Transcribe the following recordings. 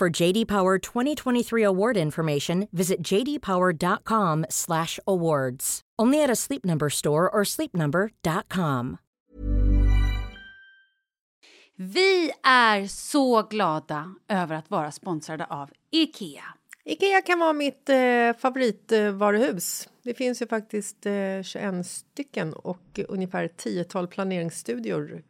For JD Power 2023 award information, visit jdpower.com/awards. Only at a Sleep Number store or sleepnumber.com. Vi är så glada över att vara sponsrade av IKEA. Ikea kan vara mitt eh, favoritvaruhus. Det finns ju faktiskt eh, 21 stycken och ungefär 10-tal planeringsstudior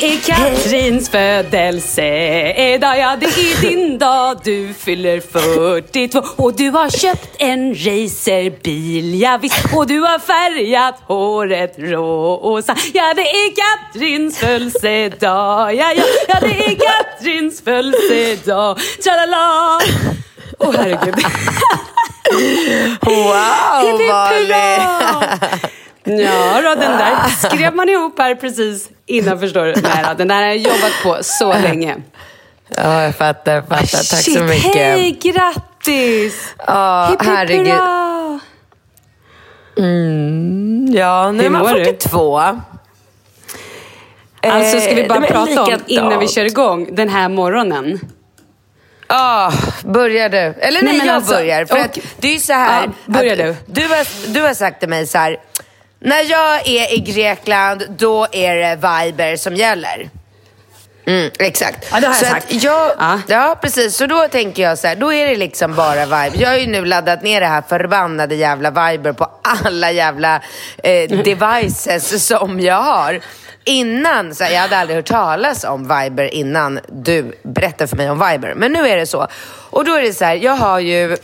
Det är Katrins födelse idag, ja det är din dag. Du fyller 42 och du har köpt en racerbil, ja visst. Och du har färgat håret rosa. Ja det är Katrins födelsedag, ja ja, ja det är Katrins födelsedag. Tjalala! Åh oh, herregud. Wow, Malin! Ja, då, den där skrev man ihop här precis innan förstår du. Nej, den där har jag jobbat på så länge. Ja, jag fattar. fattar. Tack Shit, så mycket. Hej, grattis! Ja, hipp, herregud. hurra! Ja, nu är Hur man mår du? 42. Alltså ska vi Eh, bara men prata om innan vi kör igång den här morgonen. Ja, börjar du? Eller nej, Nej, jag alltså, börjar. För och- att det är ju så här. Ja, börja att du. Du har, du har sagt till mig så här. När jag är i Grekland, då är det Viber som gäller. Mm, exakt. Ja, det har jag så sagt. Jag, Ja. ja. precis. Så då tänker jag så här, då är det liksom bara Viber. Jag har ju nu laddat ner det här förbannade jävla Viber på alla jävla eh, devices som jag har. Innan, så här, jag hade aldrig hört talas om Viber innan du berättade för mig om Viber. Men nu är det så. Och då är det så här, jag har ju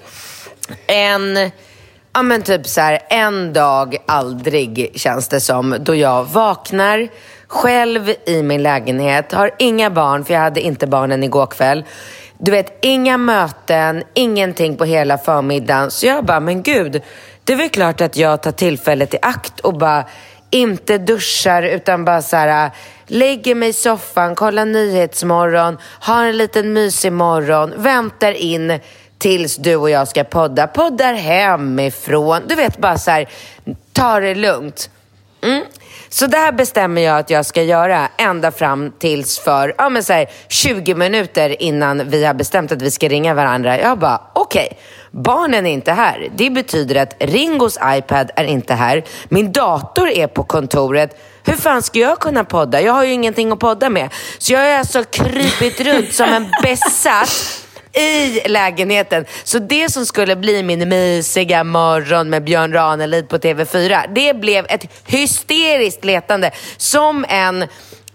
en ja men typ så här, en dag aldrig känns det som, då jag vaknar själv i min lägenhet, har inga barn, för jag hade inte barnen igår kväll. Du vet, inga möten, ingenting på hela förmiddagen. Så jag bara, men gud, det är väl klart att jag tar tillfället i akt och bara inte duschar utan bara så här, lägger mig i soffan, kollar Nyhetsmorgon, har en liten mysig morgon, väntar in tills du och jag ska podda. Poddar hemifrån. Du vet, bara så här, ta det lugnt. Mm. Så det här bestämmer jag att jag ska göra ända fram tills för ja, men så här, 20 minuter innan vi har bestämt att vi ska ringa varandra. Jag bara, okej, okay, barnen är inte här. Det betyder att Ringos iPad är inte här. Min dator är på kontoret. Hur fan ska jag kunna podda? Jag har ju ingenting att podda med. Så jag har alltså krypit runt som en besatt i lägenheten. Så det som skulle bli min mysiga morgon med Björn Ranelid på TV4, det blev ett hysteriskt letande. Som en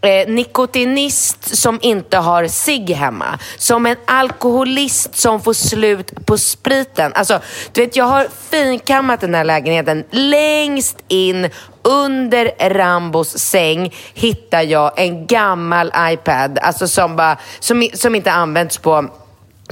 eh, nikotinist som inte har sig hemma. Som en alkoholist som får slut på spriten. Alltså, du vet, jag har finkammat den här lägenheten. Längst in under Rambos säng hittar jag en gammal iPad. Alltså som, bara, som, som inte använts på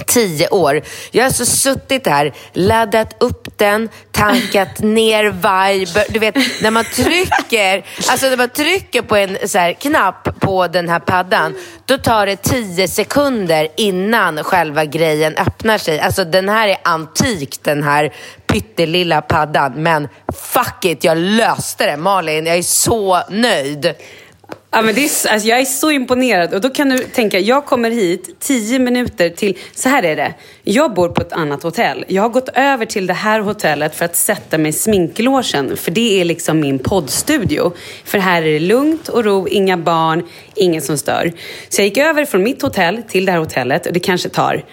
tio år. Jag har alltså suttit här, laddat upp den, tankat ner Viber. Du vet, när man trycker, alltså när man trycker på en så här, knapp på den här paddan, då tar det tio sekunder innan själva grejen öppnar sig. Alltså den här är antik, den här pyttelilla paddan. Men fuck it, jag löste det. Malin, jag är så nöjd. Ja, men det är, alltså, jag är så imponerad. Och då kan du tänka, jag kommer hit tio minuter till... Så här är det. Jag bor på ett annat hotell. Jag har gått över till det här hotellet för att sätta mig i sminklåsen. För det är liksom min poddstudio. För här är det lugnt och ro, inga barn, ingen som stör. Så jag gick över från mitt hotell till det här hotellet. Och det kanske tar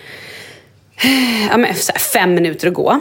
ja, men, fem minuter att gå.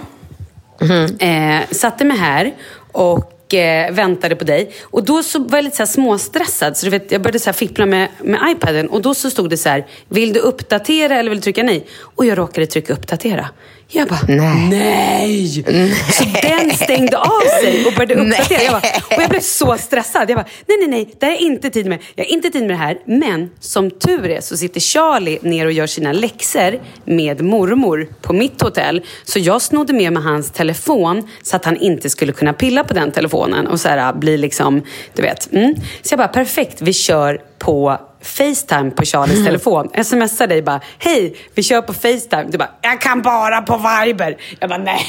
Mm. Eh, satte mig här och och eh, väntade på dig. Och då så var jag lite så här småstressad. Så du vet, jag började så här fippla med, med iPaden och då så stod det så här, vill du uppdatera eller vill du trycka nej? Och jag råkade trycka uppdatera. Jag bara, nej. nej. nej. Så den stängde av sig och började uppdatera. Jag bara, och jag blev så stressad. Jag bara, nej, nej, nej, det här är inte tid med. Jag har inte tid med det här. Men som tur är så sitter Charlie ner och gör sina läxor med mormor på mitt hotell. Så jag snodde med mig hans telefon så att han inte skulle kunna pilla på den telefonen och så här, bli liksom, du vet. Mm. Så jag bara, perfekt, vi kör på Facetime på Charlies mm. telefon. Smsar dig bara, hej, vi kör på Facetime. Du bara, jag kan bara på Viber. Jag bara, nej.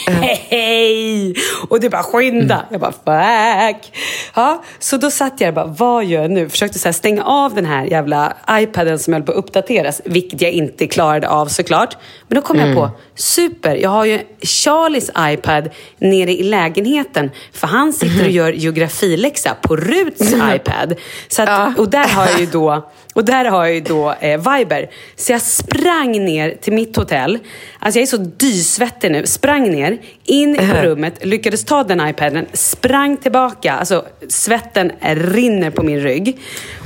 Mm. Och du bara, skynda. Mm. Jag bara, fuck. Ja, så då satt jag och bara, vad gör jag nu? Försökte så stänga av den här jävla iPaden som höll på att uppdateras, vilket jag inte klarade av såklart. Men då kom mm. jag på, super, jag har ju Charlies iPad nere i lägenheten. För han sitter och mm. gör geografiläxa på Ruts mm. iPad. Så att. Och där har jag ju då och där har jag ju då eh, Viber. Så jag sprang ner till mitt hotell. Alltså jag är så dysvettig nu. Sprang ner, in på uh-huh. rummet, lyckades ta den iPaden, sprang tillbaka. Alltså svetten rinner på min rygg.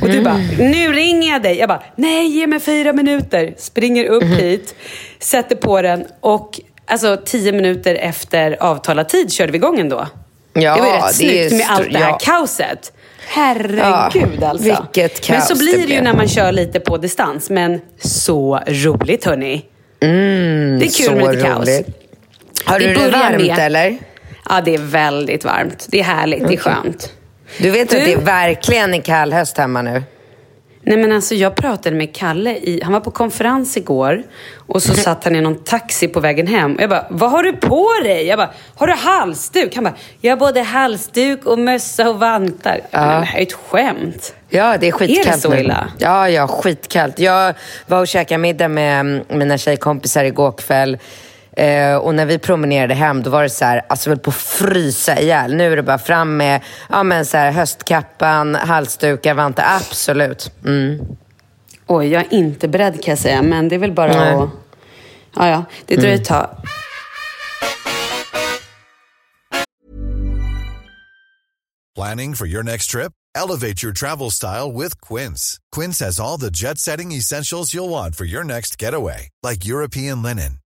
Och du bara, mm. nu ringer jag dig. Jag bara, nej ge mig fyra minuter. Springer upp mm. hit, sätter på den och alltså tio minuter efter avtalad tid körde vi igång ändå. Ja, det var ju rätt snyggt med allt det här ja. kaoset. Herregud ja, alltså. Vilket kaos Men så blir det, ju när man kör lite på distans. Men så roligt hörni. Mm, det är kul med lite kaos. Har du det varmt med. eller? Ja, det är väldigt varmt. Det är härligt, okay. det är skönt. Du vet du... att det är verkligen en kall höst hemma nu? Nej men alltså jag pratade med Kalle, i, han var på konferens igår och så satt han i någon taxi på vägen hem. Och jag bara, vad har du på dig? Jag bara, har du halsduk? Han bara, jag har både halsduk och mössa och vantar. Ja. Men det här är ett skämt. Ja, det är skitkallt Är det så illa? Nu. Ja, ja, skitkallt. Jag var och käkade middag med mina tjejkompisar igår kväll. Eh, och när vi promenerade hem, då var det så här, alltså väl på att frysa ihjäl. Nu är det bara fram med ja, men så här, höstkappan, halsdukar, vantar. Absolut. Mm. Oj, jag är inte beredd kan jag säga, men det är väl bara Nej. att... Ja, ja, det dröjer ett tag. Planning for your next trip? Elevate your travel style with Quince. Quince has all the jet setting essentials you'll want for your next getaway. Like European linen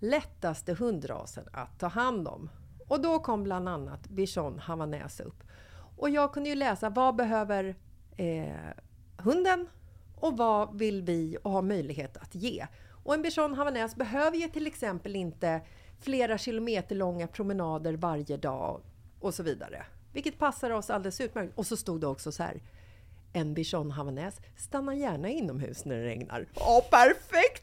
lättaste hundrasen att ta hand om. Och då kom bland annat bichon havanäs upp. Och jag kunde ju läsa vad behöver eh, hunden och vad vill vi och ha möjlighet att ge. Och en bichon havanäs behöver ju till exempel inte flera kilometer långa promenader varje dag och så vidare. Vilket passar oss alldeles utmärkt. Och så stod det också så här. En bichon havanäs stannar gärna inomhus när det regnar. Ja, perfekt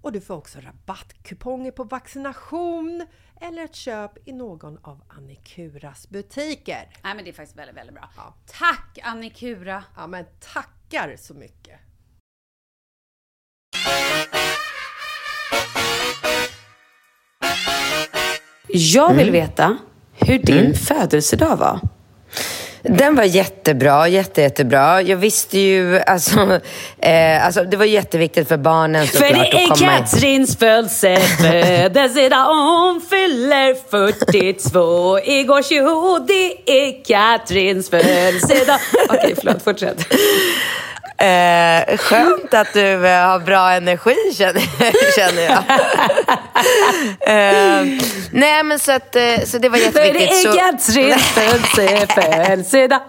och du får också rabattkuponger på vaccination eller ett köp i någon av Annikuras butiker. Nej men det är faktiskt väldigt, väldigt bra. Ja. Tack Annikura! Ja men tackar så mycket! Jag vill veta hur din födelsedag var. Den var jättebra, jätte, jättebra. Jag visste ju, alltså, eh, alltså det var jätteviktigt för barnen För såklart det är. Katrins födelsedag, hon fyller 42 Igår tjo, det är Katrins födelsedag Okej, förlåt, fortsätt. Eh, skönt att du eh, har bra energi känner, känner jag. eh, nej men så att, eh, så det var För det jätteviktigt. är Så, födelsedag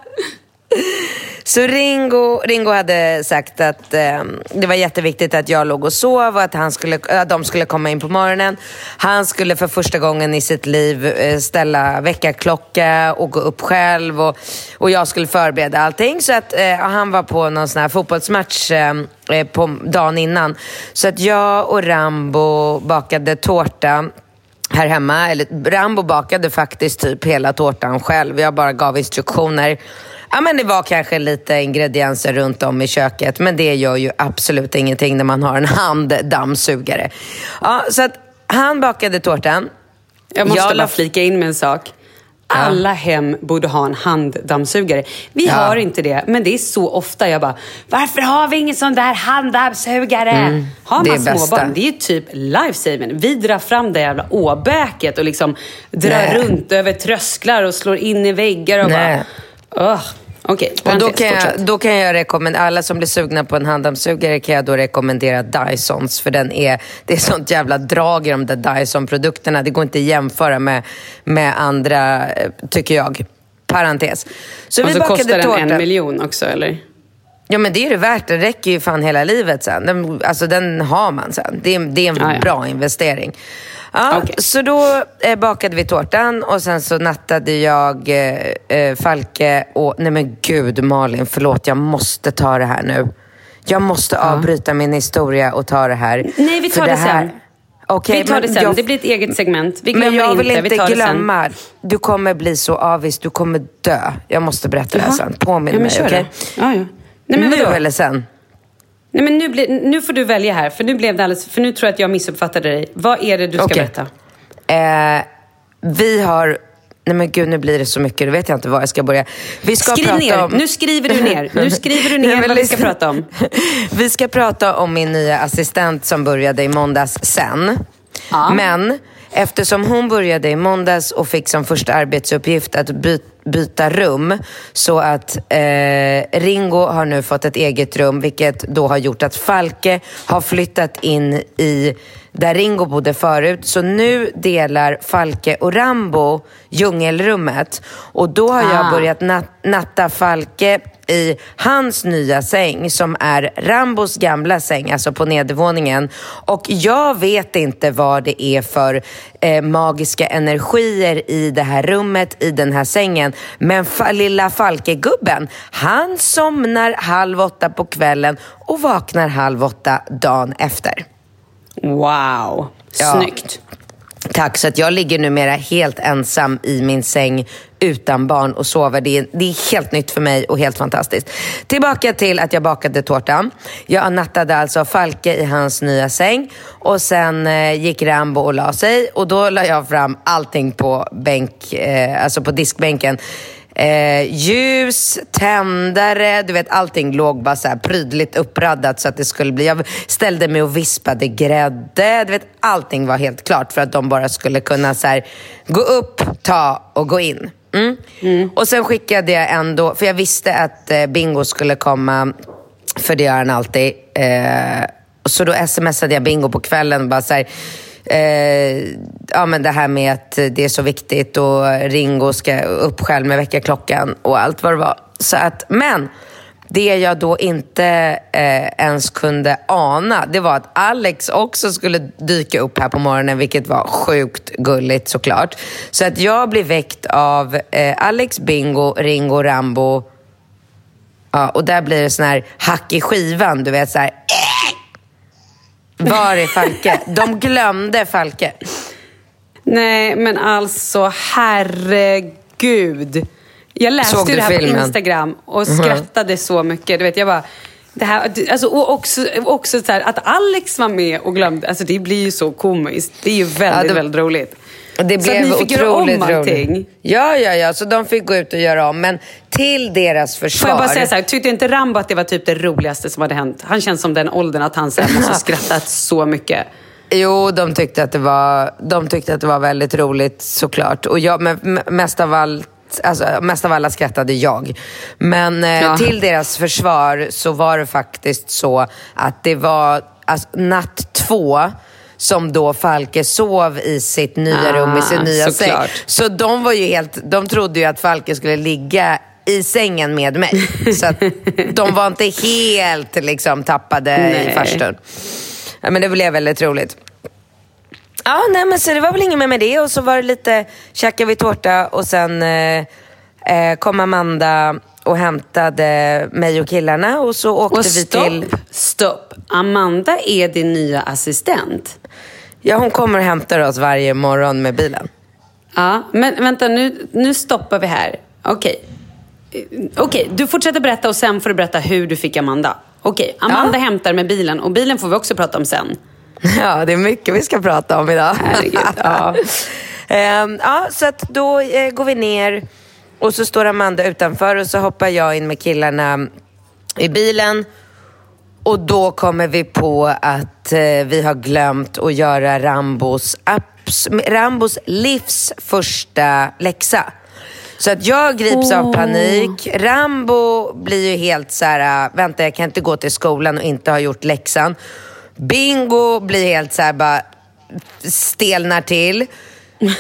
Så Ringo, Ringo hade sagt att eh, det var jätteviktigt att jag låg och sov och att, han skulle, att de skulle komma in på morgonen. Han skulle för första gången i sitt liv eh, ställa väckarklocka och gå upp själv och, och jag skulle förbereda allting. Så att eh, han var på någon sån här fotbollsmatch ehm, eh, på dagen innan. Så att jag och Rambo bakade tårta här hemma. Eller Rambo bakade faktiskt typ hela tårtan själv. Jag bara gav instruktioner. Ja, men det var kanske lite ingredienser runt om i köket, men det gör ju absolut ingenting när man har en handdammsugare. Ja, så att han bakade tårtan. Jag måste Jag bara flika in med en sak. Alla hem borde ha en handdammsugare. Vi Ja. har inte det, men det är så ofta jag bara, varför har vi ingen sån där handdammsugare? har Mm. det är man småbarn, det är typ lifesaving. Vi drar fram det jävla åbäket och liksom drar Nej. runt över trösklar och slår in i väggar och Nej. bara... Ugh. Okej, Och då kan, jag, då kan jag rekommendera, alla som blir sugna på en handdammsugare kan jag då rekommendera Dysons. För den är, det är sånt jävla drag i de där Dyson-produkterna. Det går inte att jämföra med, med andra, eh, tycker jag. Parentes. Så Och vi så bakade kostar den tårta. en miljon också, eller? Ja men det är det värt. Det räcker ju fan hela livet sen. Den, alltså den har man sen. Det är, det är en ja. bra investering. Ja, Okej. Så då eh, bakade vi tårtan och sen så nattade jag eh, eh, Falke och... Nej men gud Malin, förlåt. Jag måste ta det här nu. Jag måste avbryta min historia och ta det här. Nej, vi tar För det här- sen. Okej, vi tar men det sen. jag- Det blir ett eget segment. Vi men glömmer jag vill inte. inte vi det glömma. Du kommer bli så avis. Du kommer dö. Jag måste berätta det här Jaha. sen. Påminn ja, men mig, okej? då. Ja, ja. Nej, men nu eller sen? Nej, men nu, blir, nu får du välja här, för nu blev det alldeles... För nu tror jag att jag missuppfattade dig. Vad är det du ska Okej. berätta? Eh, vi har... Nej men gud, nu blir det så mycket. Då vet jag inte var jag ska börja. Vi ska Skriv prata ner. om... Nu skriver du ner. Nu skriver du ner Nej, vad vi ska prata om. Vi ska prata om min nya assistent som började i måndags sen. Ja. Men eftersom hon började i måndags och fick som första arbetsuppgift att by byta rum så att eh, Ringo har nu fått ett eget rum vilket då har gjort att Falke har flyttat in i där Ringo bodde förut. Så nu delar Falke och Rambo djungelrummet. Och då har jag Ah. börjat nat- natta Falke i hans nya säng som är Rambos gamla säng, alltså på nedervåningen. Och jag vet inte vad det är för eh, magiska energier i det här rummet, i den här sängen. Men fa- lilla Falkegubben, han somnar halv åtta på kvällen och vaknar halv åtta dagen efter. Wow. Ja. Snyggt. Tack, så att jag ligger numera helt ensam i min säng utan barn och sover. Det är, det är helt nytt för mig och helt fantastiskt. Tillbaka till att jag bakade tårtan. Jag nattade alltså Falke i hans nya säng och sen eh, gick Rambo och la sig och då la jag fram allting på bänk, eh, alltså på diskbänken. Eh, ljus, tändare, du vet allting låg bara så här prydligt uppraddat så att det skulle bli. Jag ställde mig och vispade grädde. Du vet allting var helt klart för att de bara skulle kunna så här, gå upp, ta och gå in. Mm. Och sen skickade jag ändå, för jag visste att eh, Bingo skulle komma, för det gör han alltid. Eh, så då smsade jag Bingo på kvällen och bara så här, Eh, ja, men det här med att det är så viktigt och Ringo ska upp själv med väckarklockan och allt vad det var. Så att, men det jag då inte eh, ens kunde ana, det var att Alex också skulle dyka upp här på morgonen, vilket var sjukt gulligt såklart. Så att jag blir väckt av eh, Alex, Bingo, Ringo, Rambo. Ja, och där blir det sån här hack i skivan, du vet så här. Var är Falke? De glömde Falke. Nej, men alltså herregud. Jag läste Såg det här filmen? på Instagram och skrattade så mycket. Du vet, jag bara... Det här, alltså, och också, också så här, att Alex var med och glömde, alltså det blir ju så komiskt. Det är ju väldigt, det- väldigt roligt. Det så att blev ni fick göra om allting. roligt. Ja, ja, ja. Så de fick gå ut och göra om. Men till deras försvar... Får jag bara säga så här, tyckte inte Rambo att det var typ det roligaste som hade hänt? Han känns som den åldern att han så här, måste skrattat så mycket. Jo, de tyckte, att det var, de tyckte att det var väldigt roligt såklart. Och jag, men mest av allt Alltså, mest av alla skrattade jag. Men eh, Ja. till deras försvar så var det faktiskt så att det var alltså, natt två som då Falke sov i sitt nya Ah, rum, i sin nya säng. Så de var ju helt, de trodde ju att Falke skulle ligga i sängen med mig. Så att de var inte helt liksom, tappade Nej. i farstun. Ja, men det blev väldigt roligt. Ja, nej men så det var väl inget mer med det och så var det lite, käkade vi tårta och sen eh, eh, kom Amanda och hämtade mig och killarna och så åkte Och vi stopp, till... stopp. Amanda är din nya assistent. Ja, hon kommer och hämtar oss varje morgon med bilen. Ja, men vänta nu, nu stoppar vi här. Okej. Eh, Okej, du fortsätter berätta och sen får du berätta hur du fick Amanda. Okej, Amanda Ja. hämtar med bilen och bilen får vi också prata om sen. Ja, det är mycket vi ska prata om idag. Herregud, ja. Ehm, ja, så att då eh, går vi ner och så står Amanda utanför och så hoppar jag in med killarna i bilen. Och då kommer vi på att eh, vi har glömt att göra Rambos, abs- Rambos livs första läxa. Så att jag grips av panik. Rambo blir ju helt så här, äh, vänta jag kan inte gå till skolan och inte ha gjort läxan. Bingo blir helt så här, bara stelnar till.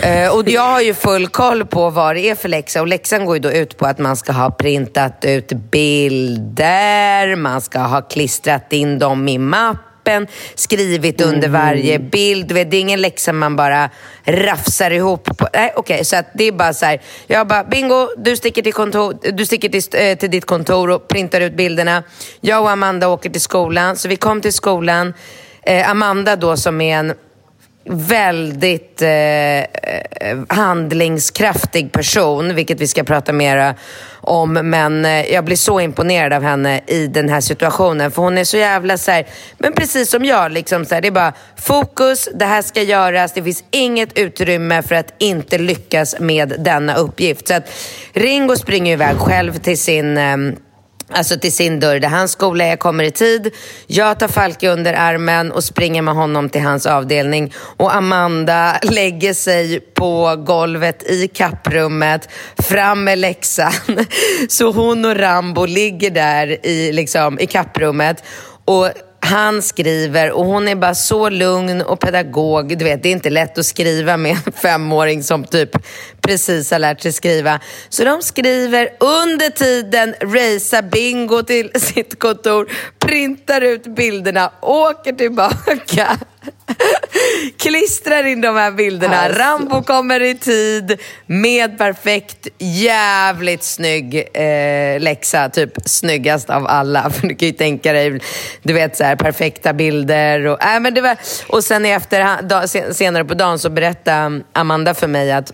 Eh, och jag har ju full koll på vad det är för läxa och läxan går ju då ut på att man ska ha printat ut bilder, man ska ha klistrat in dem i mappen, skrivit under varje bild. Du vet, det är ingen läxa man bara rafsar ihop. På. Nej, okej, så att det är bara så här. Jag bara, bingo, du sticker, till, kontor, du sticker till, eh, till ditt kontor och printar ut bilderna. Jag och Amanda åker till skolan, så vi kom till skolan. Eh, Amanda då som är en väldigt eh, handlingskraftig person, vilket vi ska prata mer om. Men eh, jag blir så imponerad av henne i den här situationen. För hon är så jävla så här, men precis som jag, liksom så här, det är bara fokus, det här ska göras. Det finns inget utrymme för att inte lyckas med denna uppgift. Så att Ringo springer iväg själv till sin ehm, Alltså till sin dörr där hans skola är, kommer i tid. Jag tar Falke under armen och springer med honom till hans avdelning. Och Amanda lägger sig på golvet i kapprummet, fram med läxan. Så hon och Rambo ligger där i, liksom, i kapprummet. Och han skriver och hon är bara så lugn och pedagog. Du vet, det är inte lätt att skriva med en femåring som typ precis har lärt sig skriva. Så de skriver under tiden, racear bingo till sitt kontor, printar ut bilderna, åker tillbaka. Klistrar in de här bilderna. Alltså. Rambo kommer i tid med perfekt, jävligt snygg eh, läxa. Typ snyggast av alla. För du kan ju tänka dig, du vet så här, perfekta bilder. Och, äh, men det var, och sen i da, senare på dagen så berättade Amanda för mig att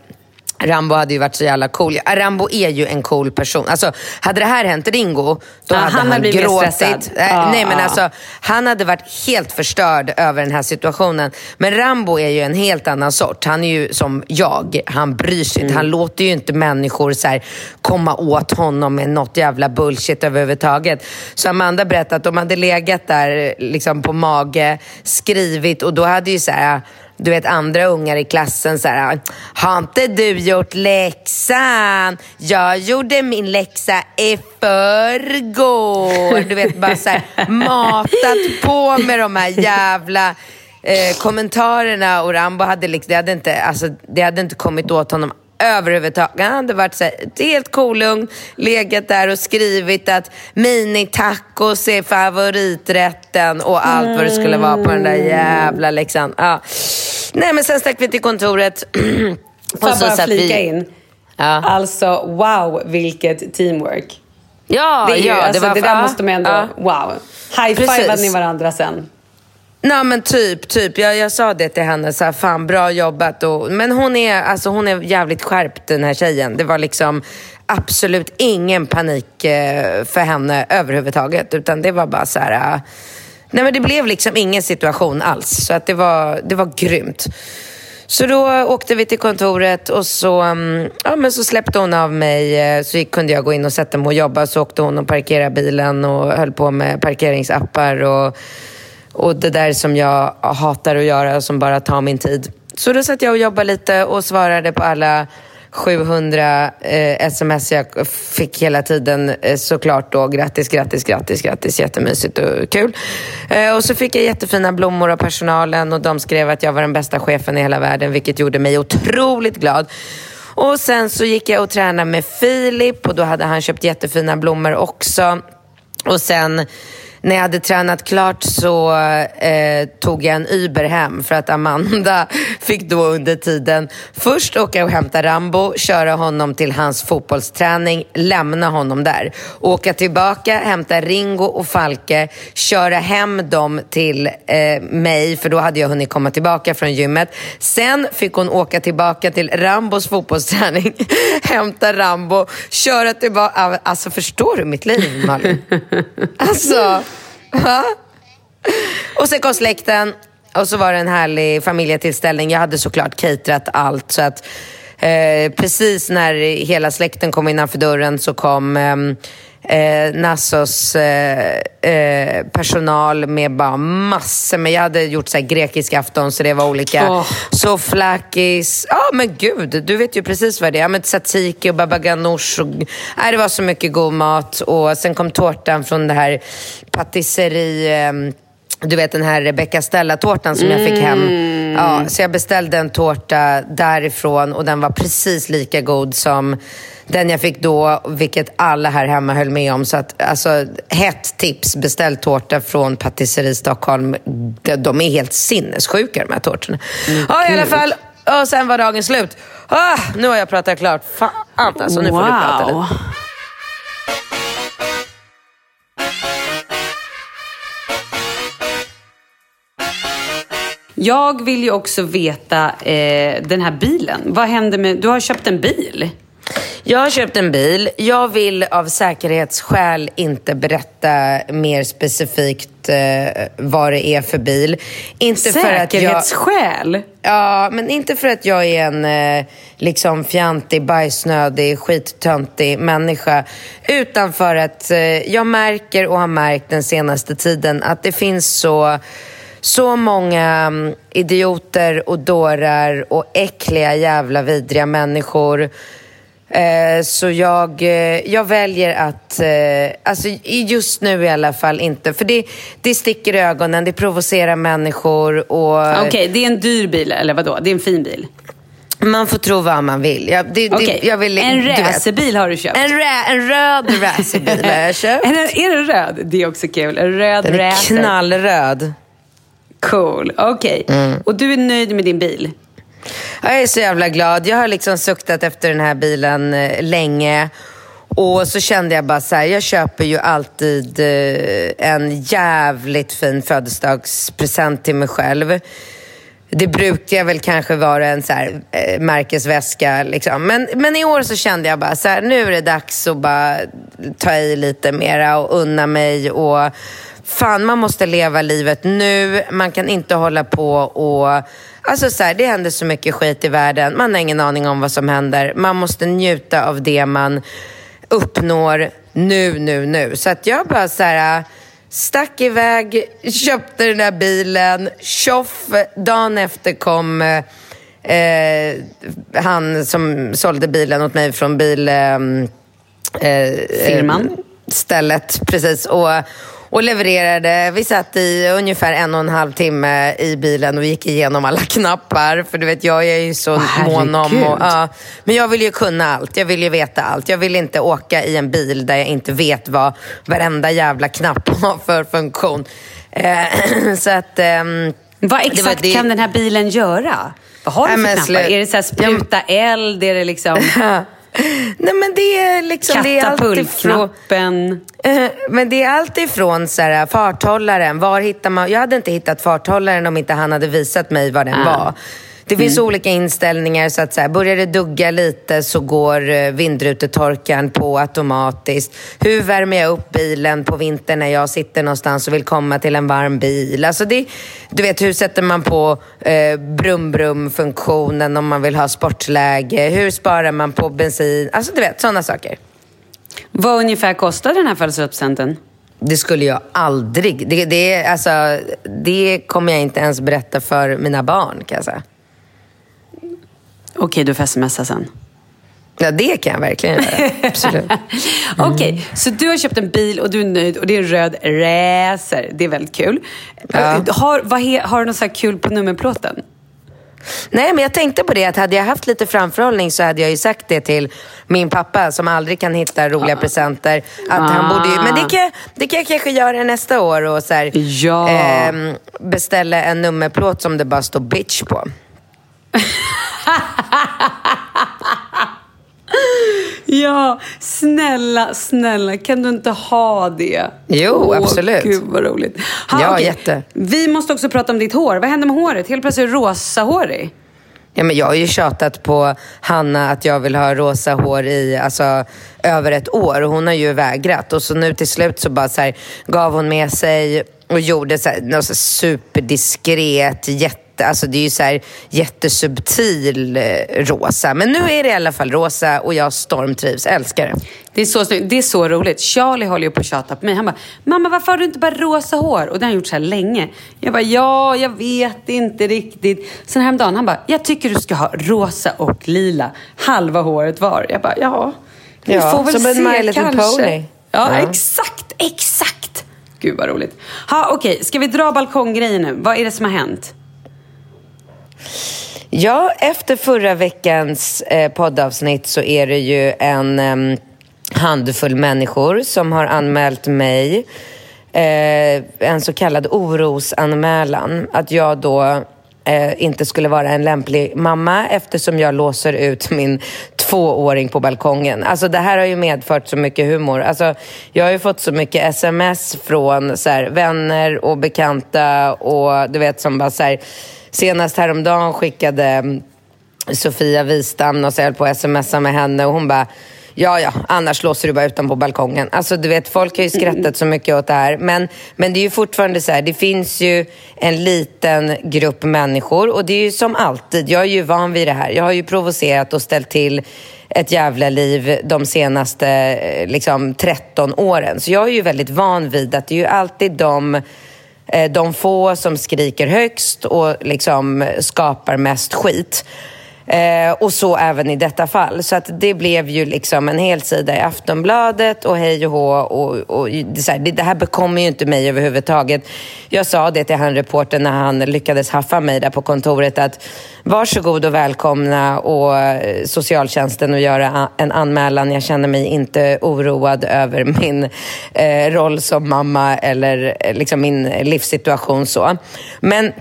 Rambo hade ju varit så jävla cool. Rambo är ju en cool person. Alltså, hade det här hänt Ringo, då Ja, hade han han, gråtit. Ja, nej, men ja. alltså, han hade varit helt förstörd över den här situationen. Men Rambo är ju en helt annan sort. Han är ju som jag. Han bryr sig inte. Han låter ju inte människor så här, komma åt honom med något jävla bullshit överhuvudtaget. Så Amanda berättade att de hade legat där liksom på mage, skrivit och då hade ju så här du vet andra ungar i klassen så här, har inte du gjort läxan? Jag gjorde min läxa i förrgår. Du vet bara så här, matat på med de här jävla eh, kommentarerna och Rambo hade liksom, det hade inte, alltså, det hade inte kommit åt honom överhuvudtaget. Han hade varit så här, helt kolugn, legat där och skrivit att mini-tacos är favoriträtten och allt vad det skulle vara på den där jävla läxan. Ja. Nej men sen stack vi till kontoret. Får jag bara flika vi- in? Ja. Alltså, wow, vilket teamwork. Ja, Det, är ju, ja, alltså, det, var där ja, måste man ändå... ja. Wow. High-fivade ni varandra sen? Nej men typ, typ. Jag, jag sa det till henne, så här, fan bra jobbat. Och, men hon är, alltså, hon är jävligt skärpt den här tjejen. Det var liksom absolut ingen panik eh, för henne överhuvudtaget. Utan det var bara så här... eh, nej men det blev liksom ingen situation alls. Så att det var, det var grymt. Så då åkte vi till kontoret och så, mm, ja, men så släppte hon av mig. Eh, så kunde jag gå in och sätta mig och jobba. Så åkte hon och parkerade bilen och höll på med parkeringsappar. Och, och det där som jag hatar att göra som bara tar min tid. Så då satt jag och jobbade lite och svarade på alla 700 eh, sms jag fick hela tiden eh, såklart då. Grattis, grattis, grattis, grattis. Jättemysigt och kul. Eh, och så fick jag jättefina blommor av personalen och de skrev att jag var den bästa chefen i hela världen vilket gjorde mig otroligt glad. Och sen så gick jag och tränade med Filip och då hade han köpt jättefina blommor också. Och sen när jag hade tränat klart så eh, tog jag en Uber hem för att Amanda fick då under tiden först åka och hämta Rambo, köra honom till hans fotbollsträning, lämna honom där. Åka tillbaka, hämta Ringo och Falke, köra hem dem till eh, mig för då hade jag hunnit komma tillbaka från gymmet. Sen fick hon åka tillbaka till Rambos fotbollsträning, hämta Rambo, köra tillbaka. Alltså förstår du mitt liv Malin? Alltså... Och sen kom släkten och så var det en härlig familjetillställning. Jag hade såklart caterat allt. Så att eh, precis när hela släkten kom innanför dörren så kom eh, eh, Nassos eh, eh, personal med bara massor. Men jag hade gjort så grekisk afton så det var olika Åh. souvlakis. Ja men gud, du vet ju precis vad det är. Ja, men tzatziki och baba ganoush. Och, nej, det var så mycket god mat. Och sen kom tårtan från det här patisserie... ehm, du vet den här Rebecca Stella-tårtan som jag fick hem. Ja, så jag beställde en tårta därifrån och den var precis lika god som den jag fick då, vilket alla här hemma höll med om. Så att, alltså, hett tips, beställ tårta från Patisserie Stockholm. De, de är helt sinnessjuka de här tårtorna. ja, i alla fall. Och sen var dagen slut. Ah, nu har jag pratat klart. Fan alltså, nu får du prata lite. wow. Jag vill ju också veta eh, den här bilen. Vad händer med... Du har köpt en bil. Jag har köpt en bil. Jag vill av säkerhetsskäl inte berätta mer specifikt eh, vad det är för bil. Inte för att jag... Säkerhetsskäl? Ja, men inte för att jag är en eh, liksom fjantig, bajsnödig, skittöntig människa. Utan för att eh, jag märker och har märkt den senaste tiden att det finns så, så många mm, idioter och dårar och äckliga jävla vidriga människor. Eh, så jag, eh, jag väljer att, eh, alltså just nu i alla fall inte, för det, det sticker i ögonen, det provocerar människor och Okej, det är en dyr bil, eller vadå? Det är en fin bil? man får tro vad man vill. Jag, det, Okej, det, jag vill, en racerbil har du köpt? En, rä, en röd racerbil har jag köpt. Är den, är den röd? Det är också kul. En röd Den är racer. knallröd. Cool, okej. Mm. Och du är nöjd med din bil? Jag är så jävla glad. Jag har liksom suktat efter den här bilen eh, länge. Och så kände jag bara så här, jag köper ju alltid eh, en jävligt fin födelsedagspresent till mig själv. Det brukar väl kanske vara en så här, eh, märkesväska. Liksom. Men, men i år så kände jag bara så här, nu är det dags att bara ta i lite mera och unna mig. Och fan, man måste leva livet nu. Man kan inte hålla på och... Alltså så här, det händer så mycket skit i världen. Man har ingen aning om vad som händer. Man måste njuta av det man uppnår nu, nu, nu. Så att jag bara så här... Stack iväg, köpte den där bilen, tjoff, dagen efter kom eh, han som sålde bilen åt mig från bil... Eh, eh, Firman. Stället, precis. Och, och levererade. Vi satt i ungefär en och en halv timme i bilen och gick igenom alla knappar. För du vet, jag är ju så Åh, mån om... Och, ja, men jag vill ju kunna allt. Jag vill ju veta allt. Jag vill inte åka i en bil där jag inte vet vad varenda jävla knapp har för funktion. Eh, så att... ehm, Vad det exakt det- kan den här bilen göra? Vad har du Nej, för knappar? slu- Är det så här spruta eld? Är det liksom Nej men det är liksom... Katapultknappen? Eh, Men det är allt ifrån så här, farthållaren. Var hittar man? Jag hade inte hittat farthållaren om inte han hade visat mig vad den Ah. var. Det finns olika inställningar. så att så här, Börjar det dugga lite så går eh, vindrutetorkaren på automatiskt. Hur värmer jag upp bilen på vintern när jag sitter någonstans och vill komma till en varm bil? Alltså det, du vet, hur sätter man på eh, brum-brum-funktionen om man vill ha sportläge? Hur sparar man på bensin? Alltså du vet, sådana saker. Vad ungefär kostar den här födelsedagspresenten? Det skulle jag aldrig. Det, det, alltså, det kommer jag inte ens berätta för mina barn kan jag säga. Okej, du får smsa sen. Ja, det kan jag verkligen göra. Absolut. Okej, så du har köpt en bil och du är nöjd och det är en röd racer. Det är väldigt kul. Ja. Har, vad he, har du något så kul på nummerplåten? Nej, men jag tänkte på det att hade jag haft lite framförhållning så hade jag ju sagt det till min pappa som aldrig kan hitta roliga presenter. Att han borde ju, men det kan, det kan jag kanske göra nästa år och så här, Ja. ehm, beställa en nummerplåt som det bara står bitch på. Ja, snälla, snälla, kan du inte ha det? Jo, absolut. Gud vad roligt. Ja, jätte. Vi måste också prata om ditt hår. Vad hände med håret? Helt plötsligt rosahårig. Ja, men jag har ju tjatat på Hanna att jag vill ha rosa hår i alltså, över ett år och hon har ju vägrat. Och så nu till slut så bara så här, gav hon med sig och gjorde så här, något så superdiskret, jätte Alltså det är ju så här jättesubtil eh, rosa. Men nu är det i alla fall rosa och jag stormtrivs. Älskar det. Det är, så, snyggt. det är så roligt. Charlie håller ju på att tjata på mig. Han bara, mamma varför har du inte bara rosa hår? Och det har han gjort så här länge. Jag bara, ja, jag vet inte riktigt. Sen häromdagen, han bara, jag tycker du ska ha rosa och lila. Halva håret var. Jag bara, ja. Vi Ja, får väl som en se My Little kanske. Pony. Ja, Ja. exakt, exakt. Gud vad roligt. Ha, Okej, ska vi dra balkonggrejen nu? Vad är det som har hänt? Ja, efter förra veckans eh, poddavsnitt så är det ju en eh, handfull människor som har anmält mig eh, en så kallad orosanmälan. Att jag då eh, inte skulle vara en lämplig mamma eftersom jag låser ut min tvååring på balkongen. Alltså det här har ju medfört så mycket humor. Alltså, jag har ju fått så mycket sms från så här, vänner och bekanta och du vet som bara så här, senast häromdagen skickade mm, Sofia Wistam och så höll på att smsa med henne och hon bara Ja, ja, annars låser du bara ut dem på balkongen. Alltså du vet, folk har ju skrattat så mycket åt det här. Men, men det är ju fortfarande så här, det finns ju en liten grupp människor och det är ju som alltid, jag är ju van vid det här. Jag har ju provocerat och ställt till ett jävla liv de senaste eh, liksom, 13 åren. Så jag är ju väldigt van vid att det är ju alltid de eh, de få som skriker högst och liksom skapar mest skit. Eh, och så även i detta fall. Så att det blev ju liksom en hel sida i Aftonbladet och hej och hå. Och, och det, så här, det, här bekommer ju inte mig överhuvudtaget. Jag sa det till han reportern när han lyckades haffa mig där på kontoret att varsågod och välkomna och eh, socialtjänsten och göra en anmälan. Jag känner mig inte oroad över min eh, roll som mamma eller eh, liksom min livssituation så. Men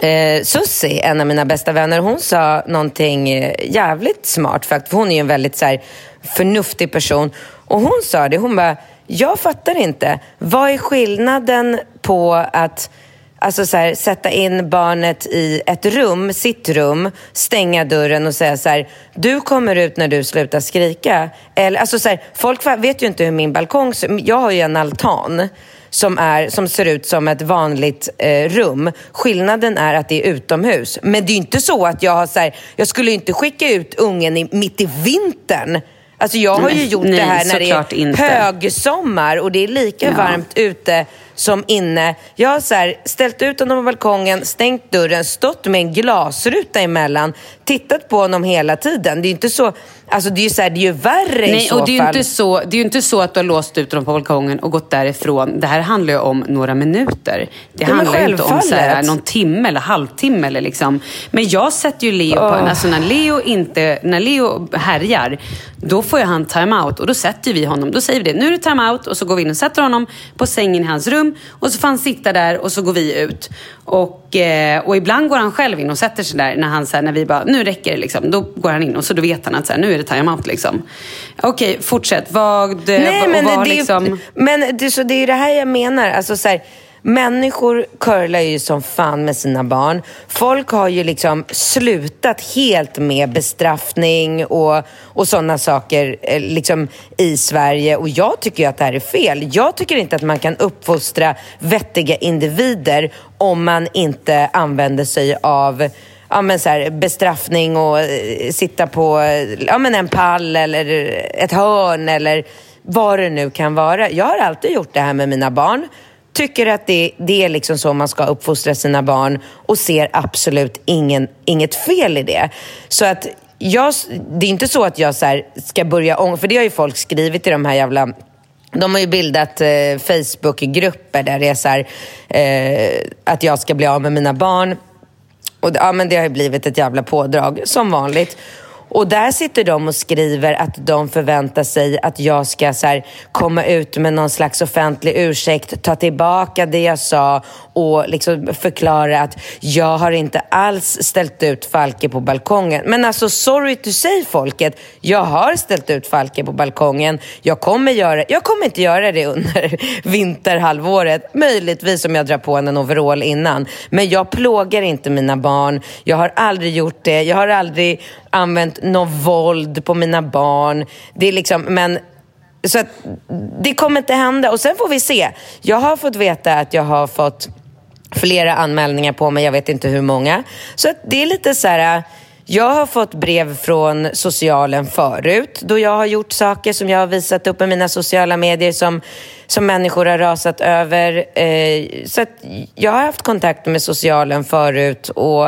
Eh, Susie, en av mina bästa vänner, hon sa någonting eh, jävligt smart. För hon är ju en väldigt så här, förnuftig person. Och hon sa det, hon bara, jag fattar inte. Vad är skillnaden på att Alltså så här, sätta in barnet i ett rum, sitt rum, stänga dörren och säga så här, du kommer ut när du slutar skrika. Eller, alltså så här, folk vet ju inte hur min balkong ser Jag har ju en altan som, är, som ser ut som ett vanligt eh, rum. Skillnaden är att det är utomhus. Men det är inte så att jag har så här, jag skulle inte skicka ut ungen i, mitt i vintern. Alltså jag har ju gjort nej, det här när det är inte. högsommar och det är lika Ja. varmt ute som inne. Jag har så här, ställt ut honom på balkongen, stängt dörren, stått med en glasruta emellan, tittat på honom hela tiden. Det är ju inte så, alltså det är ju, så här, det är ju värre i Nej, så och det är, fall. inte så, det är ju inte så att du har låst ut dem på balkongen och gått därifrån. Det här handlar ju om några minuter. Det men handlar ju inte om så här, någon timme eller halvtimme. Eller liksom. Men jag sätter ju Leo på... Alltså när Leo, inte, när Leo härjar, då får ju han time-out. Och då sätter vi honom. Då säger vi det, nu är det time-out. Och så går vi in och sätter honom på sängen i hans rum. Och så får han sitta där och så går vi ut. Och, eh, och ibland går han själv in och sätter sig där när, han, så här, när vi bara, nu räcker det liksom. Då går han in och så då vet han att så här, nu är det time-out liksom. Okej, fortsätt. Vad, Nej, vad, men, vad har det, liksom... men det, så det är ju det här jag menar. Alltså, så här, människor curlar ju som fan med sina barn. Folk har ju liksom slutat helt med bestraffning och, och sådana saker eh, liksom, i Sverige. Och jag tycker ju att det här är fel. Jag tycker inte att man kan uppfostra vettiga individer om man inte använder sig av ja, men så här, bestraffning och eh, sitta på eh, ja, men en pall eller ett hörn eller vad det nu kan vara. Jag har alltid gjort det här med mina barn. Tycker att det, det är liksom så man ska uppfostra sina barn och ser absolut ingen, inget fel i det. Så att jag, det är inte så att jag så här ska börja ång- för det har ju folk skrivit i de här jävla de har ju bildat eh, Facebookgrupper där det är så här, eh, att jag ska bli av med mina barn Och ja, men det har ju blivit ett jävla pådrag, som vanligt. Och där sitter de och skriver att de förväntar sig att jag ska så här, komma ut med någon slags offentlig ursäkt, ta tillbaka det jag sa och liksom förklara att jag har inte alls ställt ut Falke på balkongen. Men alltså sorry to say folket, jag har ställt ut Falke på balkongen. Jag kommer, göra, jag kommer inte göra det under vinterhalvåret. Möjligtvis om jag drar på en overall innan. Men jag plågar inte mina barn. Jag har aldrig gjort det. Jag har aldrig använt något våld på mina barn. Det är liksom, men så att, det kommer inte hända. Och sen får vi se. Jag har fått veta att jag har fått flera anmälningar på mig, jag vet inte hur många. Så att det är lite så här... Jag har fått brev från socialen förut då jag har gjort saker som jag har visat upp i mina sociala medier som, som människor har rasat över. Eh, så jag har haft kontakt med socialen förut och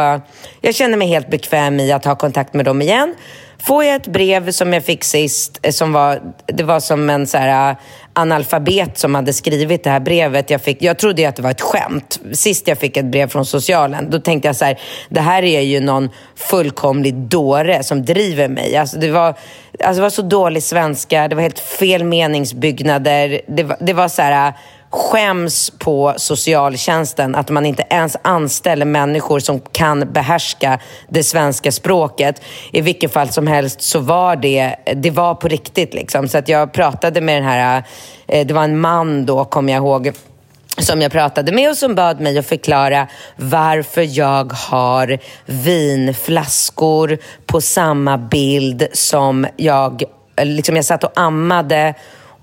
jag känner mig helt bekväm i att ha kontakt med dem igen. Får jag ett brev som jag fick sist, eh, som var, det var som en så här, analfabet som hade skrivit det här brevet. Jag, fick, jag trodde att det var ett skämt. Sist jag fick ett brev från socialen, då tänkte jag så här, det här är ju någon fullkomlig dåre som driver mig. Alltså det, var, alltså det var så dålig svenska, det var helt fel meningsbyggnader. Det var, det var så här skäms på socialtjänsten att man inte ens anställer människor som kan behärska det svenska språket. I vilket fall som helst så var det, det var på riktigt liksom. Så att jag pratade med den här, eh, det var en man då, kommer jag ihåg, som jag pratade med och som bad mig att förklara varför jag har vinflaskor på samma bild som jag, liksom jag satt och ammade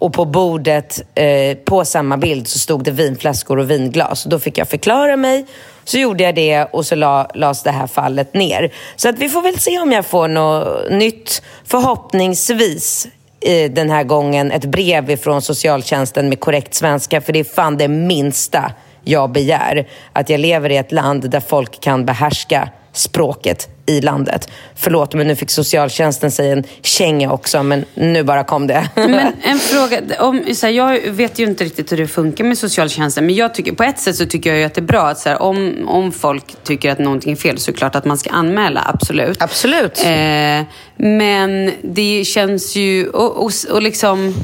och på bordet eh, på samma bild så stod det vinflaskor och vinglas. Då fick jag förklara mig. Så gjorde jag det och så la, lades det här fallet ner. Så att vi får väl se om jag får något nytt. Förhoppningsvis eh, den här gången ett brev från socialtjänsten med korrekt svenska. För det är fan det minsta jag begär. Att jag lever i ett land där folk kan behärska språket i landet. Förlåt, men nu fick socialtjänsten säga en känga också, men nu bara kom det. men en fråga, om, så här, jag vet ju inte riktigt hur det funkar med socialtjänsten, men jag tycker, på ett sätt så tycker jag ju att det är bra att så här, om, om folk tycker att någonting är fel så är det klart att man ska anmäla, absolut. Absolut. Eh, men det känns ju, och, och, och liksom,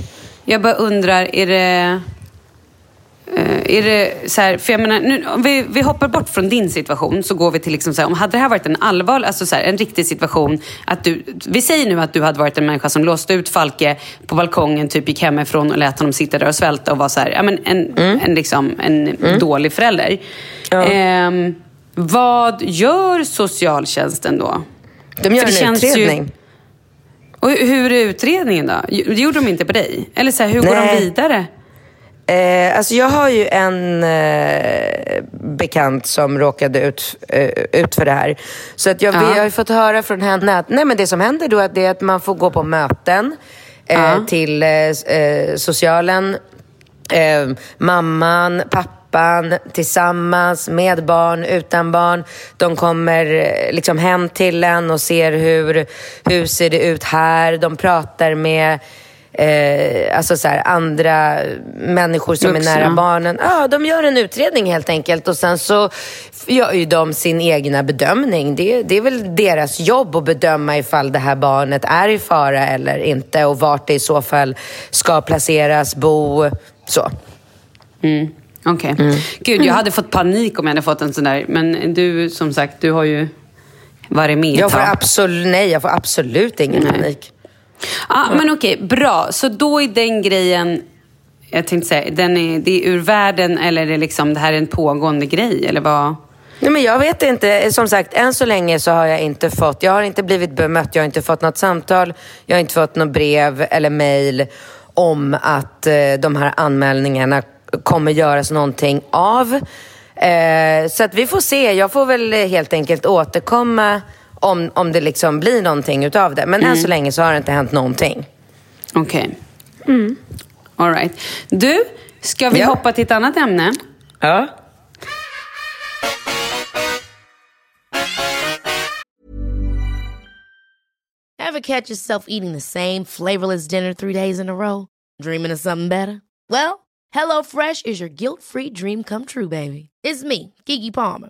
jag bara undrar, är det är det så här, för jag menar, nu, om vi, vi hoppar bort från din situation så går vi till, liksom så här, om hade det här varit en allvarlig, alltså så här, en riktig situation, att du, vi säger nu att du hade varit en människa som låste ut Falke på balkongen, typ gick hemifrån och lät honom sitta där och svälta och var så här, ja, men en, mm. en, liksom, en mm. dålig förälder. Ja. Um, vad gör socialtjänsten då? De gör en utredning. Ju, och hur är utredningen då? Det gjorde de inte på dig? Eller så hur Nej. går de vidare? Eh, alltså jag har ju en eh, bekant som råkade ut, eh, ut för det här. Så att jag, ja. vi har fått höra från henne att nej, men det som händer då är att man får gå på möten eh, ja. till eh, eh, socialen. mamman, pappan tillsammans med barn, utan barn. De kommer liksom hem till en och ser hur, hur ser det ut här. De pratar med eh, alltså så här, andra människor som Vuxna. är nära barnen. Ja, de gör en utredning helt enkelt och sen så gör ju de sin egna bedömning. Det, det är väl deras jobb att bedöma ifall det här barnet är i fara eller inte och vart det i så fall ska placeras, bo, så. Mm. Okej. Okay. Mm. Gud, jag hade fått panik om jag hade fått en sån där. Men du, som sagt, du har ju varit med jag får absolut, Nej, jag får absolut ingen nej. panik. Ja, men okej, bra. Så då är den grejen, jag tänkte säga, den är, det är ur världen eller är det liksom, det här är en pågående grej? Eller vad? Nej, men jag vet inte. Som sagt, än så länge så har jag inte fått, jag har inte blivit bemött, jag har inte fått något samtal, jag har inte fått något brev eller mejl om att eh, de här anmälningarna kommer göras någonting av. Eh, så att vi får se. Jag får väl helt enkelt återkomma om, om det liksom blir någonting utav det. Men mm. än så länge så har det inte hänt någonting. Okej. Okay. Mm. All right. Du, ska vi ja. hoppa till ett annat ämne? Ja. Have catch yourself eating the same flavorless dinner three days in a row? Dreaming of something better? Well, hello fresh is your guilt free dream come true baby. It's me, Gigi Palmer.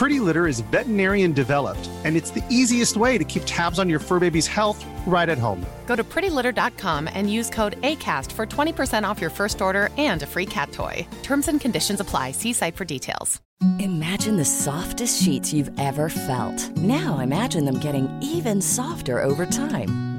Pretty Litter is veterinarian developed, and it's the easiest way to keep tabs on your fur baby's health right at home. Go to prettylitter.com and use code ACAST for 20% off your first order and a free cat toy. Terms and conditions apply. See site for details. Imagine the softest sheets you've ever felt. Now imagine them getting even softer over time.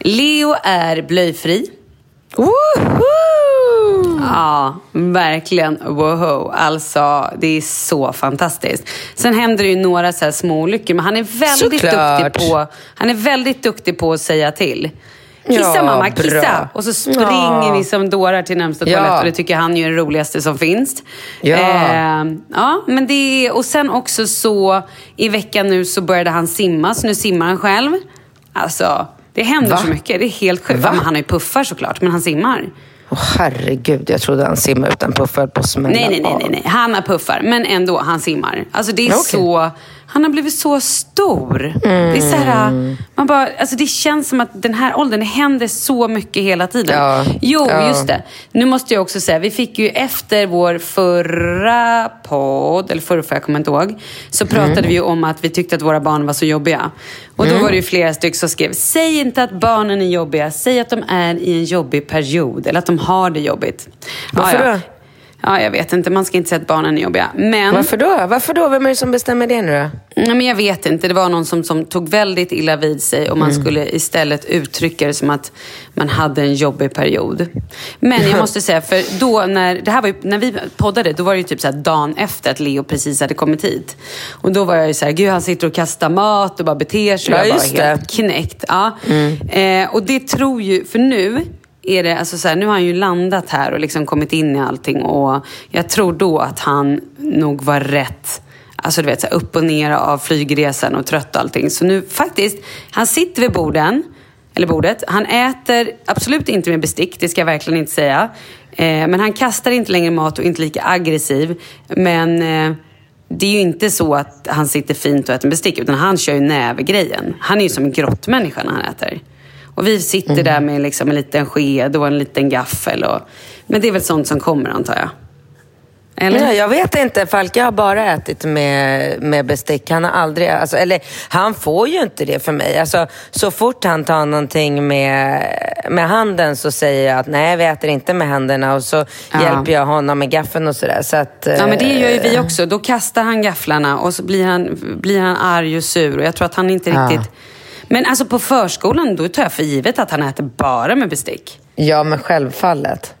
Leo är blöjfri. Woho! Ja, verkligen. Woho. Alltså, det är så fantastiskt. Sen händer det ju några så här små olyckor, men han är väldigt Såklart. duktig på Han är väldigt duktig på att säga till. Kissa Ja, mamma, bra. kissa! Och så springer Ja. vi som dårar till närmsta Ja. toalett och det tycker han är den roligaste som finns. Ja. Eh, ja, men det är, och sen också så i veckan nu så började han simma, så nu simmar han själv. Alltså, det händer Va? så mycket. Det är helt sjukt. Ja, han har ju puffar såklart, men han simmar. Åh, herregud, jag trodde han simmade utan puffar på smälla Nej, nej, nej, nej, nej. Han har puffar, men ändå, han simmar. Alltså det är Okej. så... Han har blivit så stor. Det är så här, man bara, alltså det känns som att den här åldern, det händer så mycket hela tiden. Ja, Jo, ja. just det. Nu måste jag också säga, vi fick ju efter vår förra podd, eller förra, jag kommer inte ihåg, så pratade Mm. vi ju om att vi tyckte att våra barn var så jobbiga. Och då var det ju flera stycken som skrev, säg inte att barnen är jobbiga, säg att de är i en jobbig period, eller att de har det jobbigt. Varför då? Ja, jag vet inte. Man ska inte säga att barnen är jobbiga. Men, Varför då? Varför då? Vem är det som bestämmer det nu då? Nej, men jag vet inte. Det var någon som, som tog väldigt illa vid sig och man Mm. skulle istället uttrycka det som att man hade en jobbig period. Men jag måste säga, för då när, det här var ju, när vi poddade, då var det ju typ så dagen efter att Leo precis hade kommit hit. Och då var jag ju så här, gud han sitter och kastar mat och bara beter sig. Ja, jag det. Mm. helt knäckt. Ja. Eh, och det tror ju, för nu är det, alltså så här, nu har han ju landat här och liksom kommit in i allting och jag tror då att han nog var rätt Alltså du vet, så här, upp och ner av flygresan och trött och allting. Så nu faktiskt, han sitter vid borden, eller bordet. Han äter absolut inte med bestick, det ska jag verkligen inte säga. Eh, men han kastar inte längre mat och inte lika aggressiv. Men eh, det är ju inte så att han sitter fint och äter med bestick, utan han kör ju nävergrejen. Han är ju som en grottmänniska när han äter. Och vi sitter där med liksom en liten sked och en liten gaffel. Och, men det är väl sånt som kommer antar jag. Eller? Ja, jag vet inte, Falke har bara ätit med, med bestick. Han har aldrig, alltså, eller han får ju inte det för mig. Alltså, så fort han tar någonting med, med handen så säger jag att nej, vi äter inte med händerna och så Ja. hjälper jag honom med gaffeln och sådär. Så att, Ja, men det gör ju eh, vi också. Då kastar han gafflarna och så blir han, blir han arg och sur. Och jag tror att han inte Ja. Men alltså på förskolan, då tar jag för givet att han äter bara med bestick. Ja, men självfallet.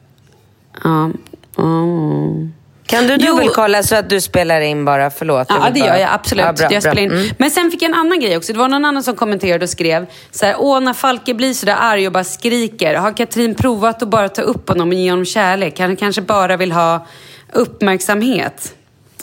Ja. Mm. Kan du Jo. dubbelkolla så att du spelar in bara? Förlåt. Ja, det bara- gör jag absolut. Ja, bra, jag bra. spelar in. Mm. Men sen fick jag en annan grej också. Det var någon annan som kommenterade och skrev så här, Åh, när Falke blir så där arg och bara skriker. Har Katrin provat att bara ta upp honom och ge honom kärlek? Han kanske bara vill ha uppmärksamhet.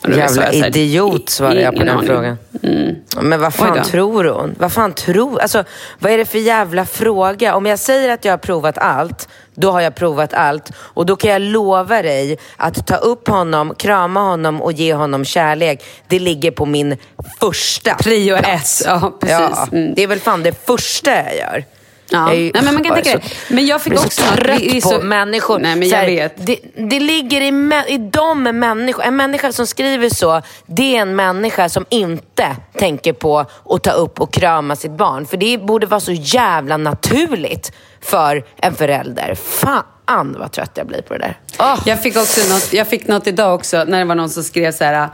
Jävla idiot svarade jag på den aning. frågan. Mm. Men vad fan tror hon? Vad fan tror... Alltså, vad är det för jävla fråga? Om jag säger att jag har provat allt, då har jag provat allt. Och då kan jag lova dig att ta upp honom, krama honom och ge honom kärlek. Det ligger på min första Prio plats. ett. Ja, precis. Ja, Mm. Det är väl fan det första jag gör. Ja. Nej, men man kan tänka det. Men jag fick jag också trött på människor. Nej, men jag här, vet. Det, det ligger i, mä- i de människor. En människa som skriver så, det är en människa som inte tänker på att ta upp och krama sitt barn. För det borde vara så jävla naturligt för en förälder. Fan vad trött jag blir på det där. Åh. Jag fick också något, jag fick något idag också när det var någon som skrev så här.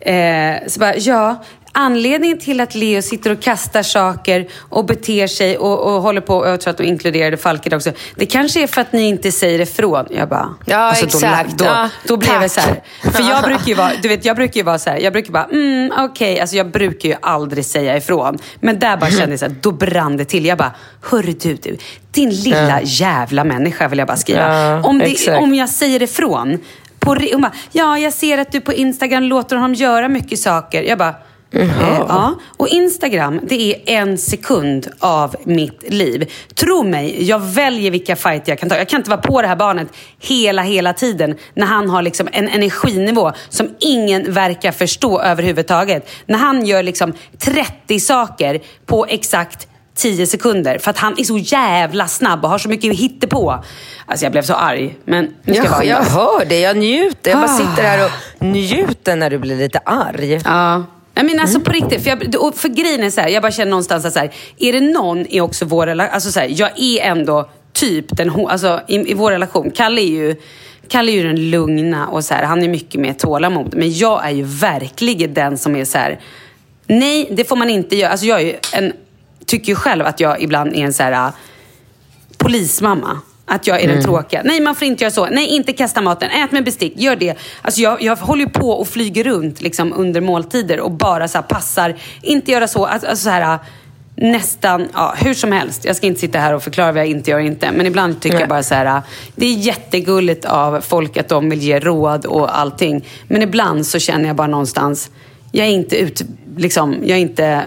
Eh, så bara, ja, anledningen till att Leo sitter och kastar saker och beter sig och, och håller på, och jag tror att de inkluderade Falke också. Det kanske är för att ni inte säger ifrån. Jag bara, Ja, Då, exakt. då, Ja, då blev det tack. så här. För jag brukar ju vara, du vet, jag brukar ju vara så här, jag brukar bara, mm, okej, alltså jag brukar ju aldrig säga ifrån. Men där bara kände jag så här, då brann det till. Jag bara, hörru du, du, din lilla jävla människa vill jag bara skriva. Ja, om, det, om jag säger ifrån, på, hon bara, ja jag ser att du på Instagram låter honom göra mycket saker. Jag bara, Eh, ja. Och Instagram, det är en sekund av mitt liv. Tro mig, jag väljer vilka fighter jag kan ta. Jag kan inte vara på det här barnet hela, hela tiden när han har liksom en energinivå som ingen verkar förstå överhuvudtaget. När han gör liksom 30 saker på exakt 10 sekunder för att han är så jävla snabb och har så mycket hittepå. Alltså jag blev så arg. Men nu ska jag Jag, jag hör det, jag njuter. Jag bara Ah. sitter här och njuter när du blir lite arg. Ja. Jag menar alltså på riktigt, för, jag, och för grejen är så här, jag bara känner någonstans att så här, är det någon i också vår relation, alltså så här, jag är ändå typ den, alltså i, i vår relation, Kalle är ju Kalle är ju den lugna och så här, han är mycket mer tålamod. Men jag är ju verkligen den som är så här, nej det får man inte göra. Alltså jag en, tycker ju själv att jag ibland är en så här polismamma. Att jag är den Mm. tråkiga. Nej, man får inte göra så. Nej, inte kasta maten. Ät med bestick. Gör det. Alltså jag, jag håller på och flyger runt liksom, under måltider och bara så här, passar. Inte göra så. Alltså, alltså, så här, nästan, ja, hur som helst. Jag ska inte sitta här och förklara vad jag inte gör och inte. Men ibland tycker Nej. jag bara så här, det är jättegulligt av folk att de vill ge råd och allting. Men ibland så känner jag bara någonstans, jag är inte ut, liksom, jag är inte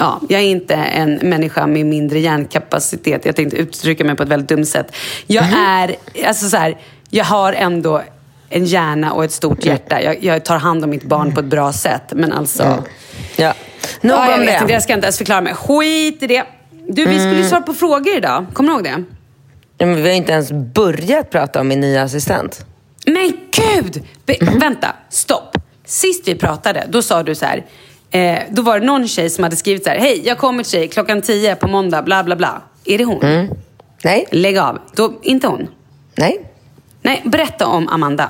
Ja, jag är inte en människa med mindre hjärnkapacitet. Jag tänkte uttrycka mig på ett väldigt dumt sätt. Jag är, alltså så här, jag har ändå en hjärna och ett stort hjärta. Jag, jag tar hand om mitt barn på ett bra sätt. Men alltså... Ja. Nog ja, jag om vet det. inte, jag ska inte ens förklara mig. Skit i det. Du, vi skulle svara på frågor idag. Kommer du ihåg det? Ja, vi har inte ens börjat prata om min nya assistent. Men gud! Be- Vänta, stopp. Sist vi pratade, då sa du så här. Eh, då var det någon tjej som hade skrivit så här. Hej, jag kommer till dig klockan 10 på måndag, bla bla bla. Är det hon? Nej. Lägg av. Då, inte hon? Nej. Nej, berätta om Amanda.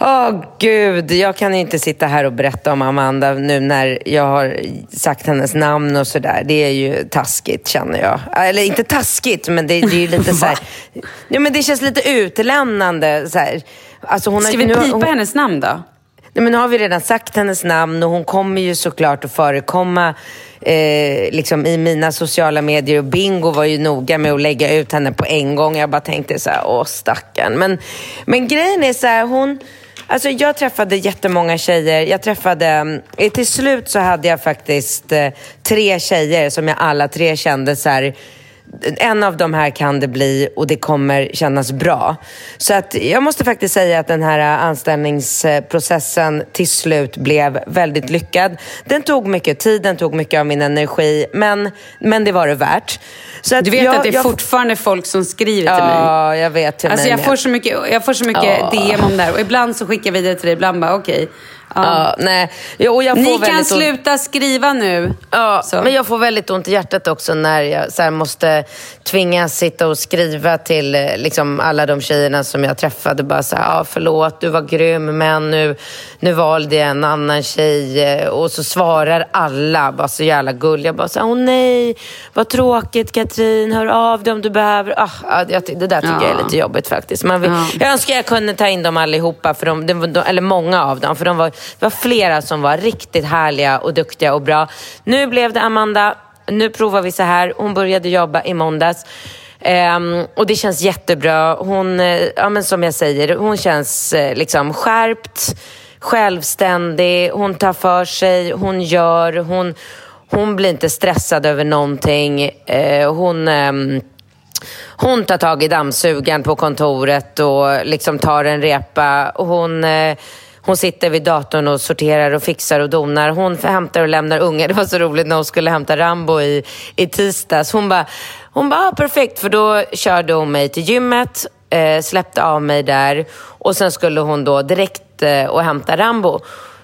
Åh gud, jag kan inte sitta här och berätta om Amanda nu när jag har sagt hennes namn och sådär. Det är ju taskigt känner jag. Eller inte taskigt, men det, det är ju lite så här, ja, men Det känns lite utlämnande. Så här. Alltså, hon har- Ska vi nu har- pipa hon, hennes namn då? Nej, men nu har vi redan sagt hennes namn och hon kommer ju såklart att förekomma eh, liksom i mina sociala medier. Och Bingo var ju noga med att lägga ut henne på en gång. Jag bara tänkte så här, åh stackarn. Men, men grejen är så här, hon... Alltså jag träffade jättemånga tjejer. Jag träffade, eh, till slut så hade jag faktiskt eh, tre tjejer som jag alla tre kände så här, en av de här kan det bli och det kommer kännas bra. Så att jag måste faktiskt säga att den här anställningsprocessen till slut blev väldigt lyckad. Den tog mycket tid, den tog mycket av min energi, men, men det var det värt. Så att Du vet jag, att det är jag, fortfarande folk som skriver till mig. Ja, jag vet till Alltså mig jag med. får så mycket, jag får så mycket Ja. DM om det här. Och ibland så skickar jag vidare till dig, ibland bara okej. Ja. Ja, nej. Jo, och jag får Ni kan ont- sluta skriva nu. Ja, men jag får väldigt ont i hjärtat också när jag så här, måste tvingas sitta och skriva till eh, liksom, alla de tjejerna som jag träffade. Bara så här, ah, förlåt, du var grym, men nu, nu valde jag en annan tjej. eh, Och så svarar alla bara så jävla gulliga. Bara så här, åh nej, vad tråkigt Katrin, hör av dig om du behöver. Ah, ja, jag det där tycker Ja. jag är lite jobbigt faktiskt. Man vill, Ja. Jag önskar jag kunde ta in dem allihopa, för de, de, de, eller många av dem. För de var, det var flera som var riktigt härliga och duktiga och bra. Nu blev det Amanda. Nu provar vi så här. Hon började jobba i måndags. Um, och det känns jättebra. Hon, eh, ja, men som jag säger, hon känns eh, liksom skärpt, självständig, hon tar för sig, hon gör, hon, hon blir inte stressad över någonting. Uh, hon... Um, hon tar tag i dammsugaren på kontoret och liksom tar en repa. Hon, eh, hon sitter vid datorn och sorterar och fixar och donar. Hon hämtar och lämnar ungar. Det var så roligt när hon skulle hämta Rambo i, i tisdags. Hon bara, hon bara, ah, perfekt, för då körde hon mig till gymmet, eh, släppte av mig där och sen skulle hon då direkt eh, och hämta Rambo.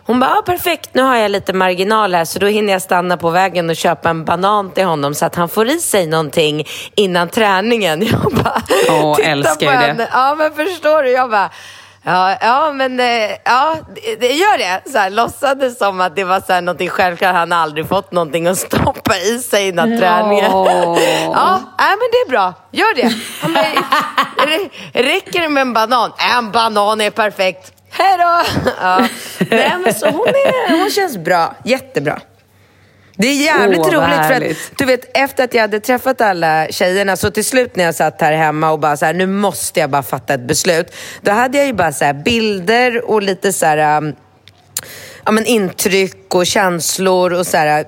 Hon bara, ah, perfekt, nu har jag lite marginal här så då hinner jag stanna på vägen och köpa en banan till honom så att han får i sig någonting innan träningen. Jag bara, Åh, titta älskar på det. henne. Ja, men förstår du? Jag bara, Ja, ja men eh, ja, det, gör det. Så här, låtsades som att det var så här, någonting självklart. Han har aldrig fått någonting att stoppa i sig innan träningen. Ja, nej, men det är bra. Gör det. Ja, men, räcker det med en banan? En banan är perfekt. Hej då! Ja. Nej, men så hon, är, hon känns bra. Jättebra. Det är jävligt vad roligt för att du vet efter att jag hade träffat alla tjejerna så till slut när jag satt här hemma och bara så här, nu måste jag bara fatta ett beslut. Då hade jag ju bara så här bilder och lite så här, um, ja men intryck och känslor och så här